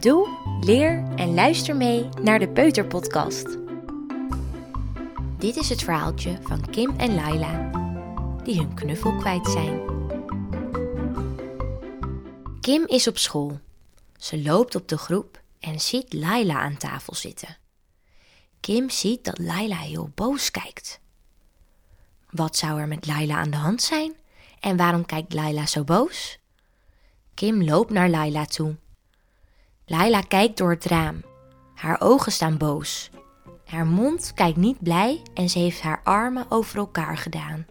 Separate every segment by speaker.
Speaker 1: Doe, leer en luister mee naar de Peuterpodcast. Dit is het verhaaltje van Kim en Laila, die hun knuffel kwijt zijn. Kim is op school. Ze loopt op de groep en ziet Laila aan tafel zitten. Kim ziet dat Laila heel boos kijkt. Wat zou er met Laila aan de hand zijn? En waarom kijkt Laila zo boos? Kim loopt naar Laila toe. Laila kijkt door het raam. Haar ogen staan boos. Haar mond kijkt niet blij en ze heeft haar armen over elkaar gedaan.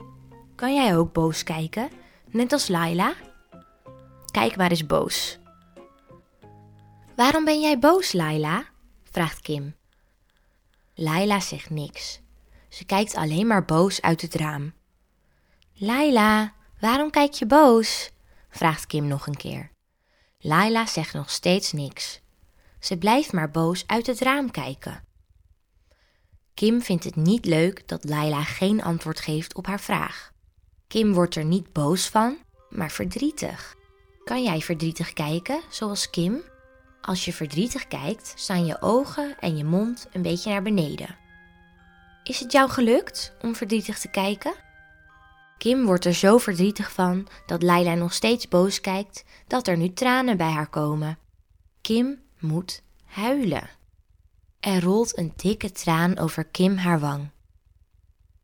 Speaker 1: Kan jij ook boos kijken, net als Laila? Kijk maar eens boos. Waarom ben jij boos, Laila? vraagt Kim. Laila zegt niks. Ze kijkt alleen maar boos uit het raam. Laila, waarom kijk je boos? vraagt Kim nog een keer. Laila zegt nog steeds niks. Ze blijft maar boos uit het raam kijken. Kim vindt het niet leuk dat Laila geen antwoord geeft op haar vraag. Kim wordt er niet boos van, maar verdrietig. Kan jij verdrietig kijken, zoals Kim? Als je verdrietig kijkt, staan je ogen en je mond een beetje naar beneden. Is het jou gelukt om verdrietig te kijken? Kim wordt er zo verdrietig van dat Laila nog steeds boos kijkt dat er nu tranen bij haar komen. Kim moet huilen. Er rolt een dikke traan over Kim haar wang.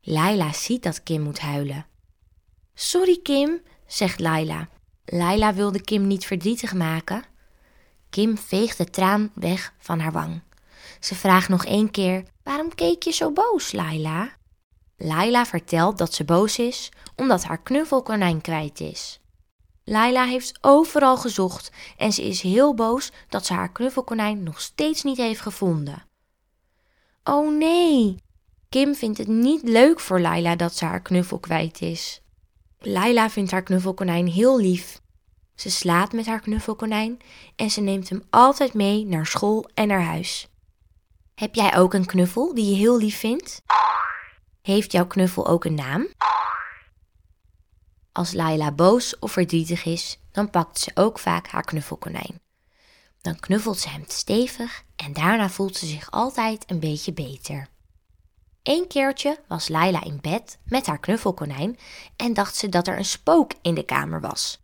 Speaker 1: Laila ziet dat Kim moet huilen. Sorry Kim, zegt Laila. Laila wilde Kim niet verdrietig maken. Kim veegt de traan weg van haar wang. Ze vraagt nog één keer: Waarom keek je zo boos, Laila? Laila vertelt dat ze boos is omdat haar knuffelkonijn kwijt is. Laila heeft overal gezocht en ze is heel boos dat ze haar knuffelkonijn nog steeds niet heeft gevonden. Oh nee! Kim vindt het niet leuk voor Laila dat ze haar knuffel kwijt is. Laila vindt haar knuffelkonijn heel lief. Ze slaapt met haar knuffelkonijn en ze neemt hem altijd mee naar school en naar huis. Heb jij ook een knuffel die je heel lief vindt? Heeft jouw knuffel ook een naam? Als Laila boos of verdrietig is, dan pakt ze ook vaak haar knuffelkonijn. Dan knuffelt ze hem stevig en daarna voelt ze zich altijd een beetje beter. Eén keertje was Laila in bed met haar knuffelkonijn en dacht ze dat er een spook in de kamer was.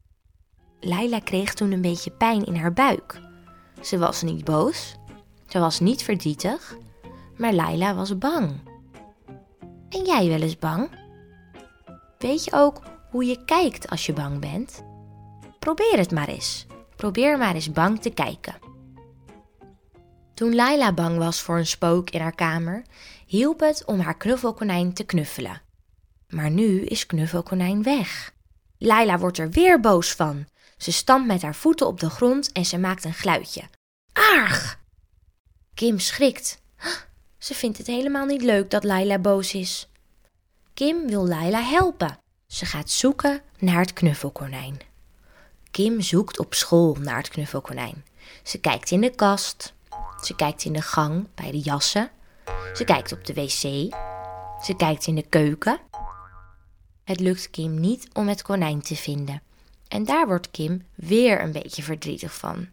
Speaker 1: Laila kreeg toen een beetje pijn in haar buik. Ze was niet boos, ze was niet verdrietig, maar Laila was bang. Ben jij wel eens bang? Weet je ook hoe je kijkt als je bang bent? Probeer het maar eens. Probeer maar eens bang te kijken. Toen Laila bang was voor een spook in haar kamer, hielp het om haar knuffelkonijn te knuffelen. Maar nu is knuffelkonijn weg. Laila wordt er weer boos van. Ze stampt met haar voeten op de grond en ze maakt een geluidje. Arg! Kim schrikt. Ze vindt het helemaal niet leuk dat Laila boos is. Kim wil Laila helpen. Ze gaat zoeken naar het knuffelkonijn. Kim zoekt op school naar het knuffelkonijn. Ze kijkt in de kast. Ze kijkt in de gang bij de jassen. Ze kijkt op de wc. Ze kijkt in de keuken. Het lukt Kim niet om het konijn te vinden. En daar wordt Kim weer een beetje verdrietig van.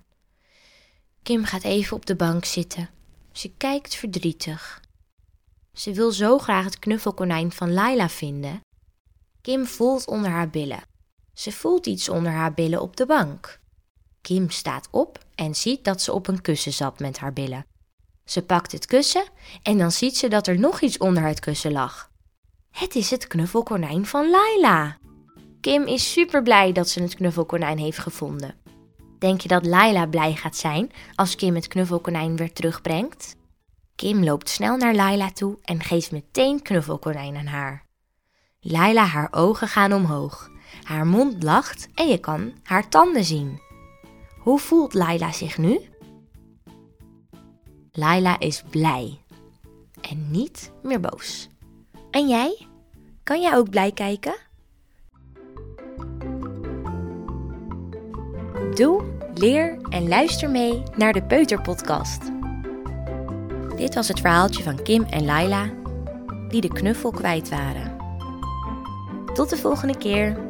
Speaker 1: Kim gaat even op de bank zitten. Ze kijkt verdrietig. Ze wil zo graag het knuffelkonijn van Laila vinden. Kim voelt onder haar billen. Ze voelt iets onder haar billen op de bank. Kim staat op en ziet dat ze op een kussen zat met haar billen. Ze pakt het kussen en dan ziet ze dat er nog iets onder het kussen lag. Het is het knuffelkonijn van Laila. Kim is super blij dat ze het knuffelkonijn heeft gevonden. Denk je dat Laila blij gaat zijn als Kim het knuffelkonijn weer terugbrengt? Kim loopt snel naar Laila toe en geeft meteen knuffelkonijn aan haar. Laila haar ogen gaan omhoog, haar mond lacht en je kan haar tanden zien. Hoe voelt Laila zich nu? Laila is blij en niet meer boos. En jij? Kan jij ook blij kijken? Doe, leer en luister mee naar de Peuterpodcast. Dit was het verhaaltje van Kim en Laila, die de knuffel kwijt waren. Tot de volgende keer.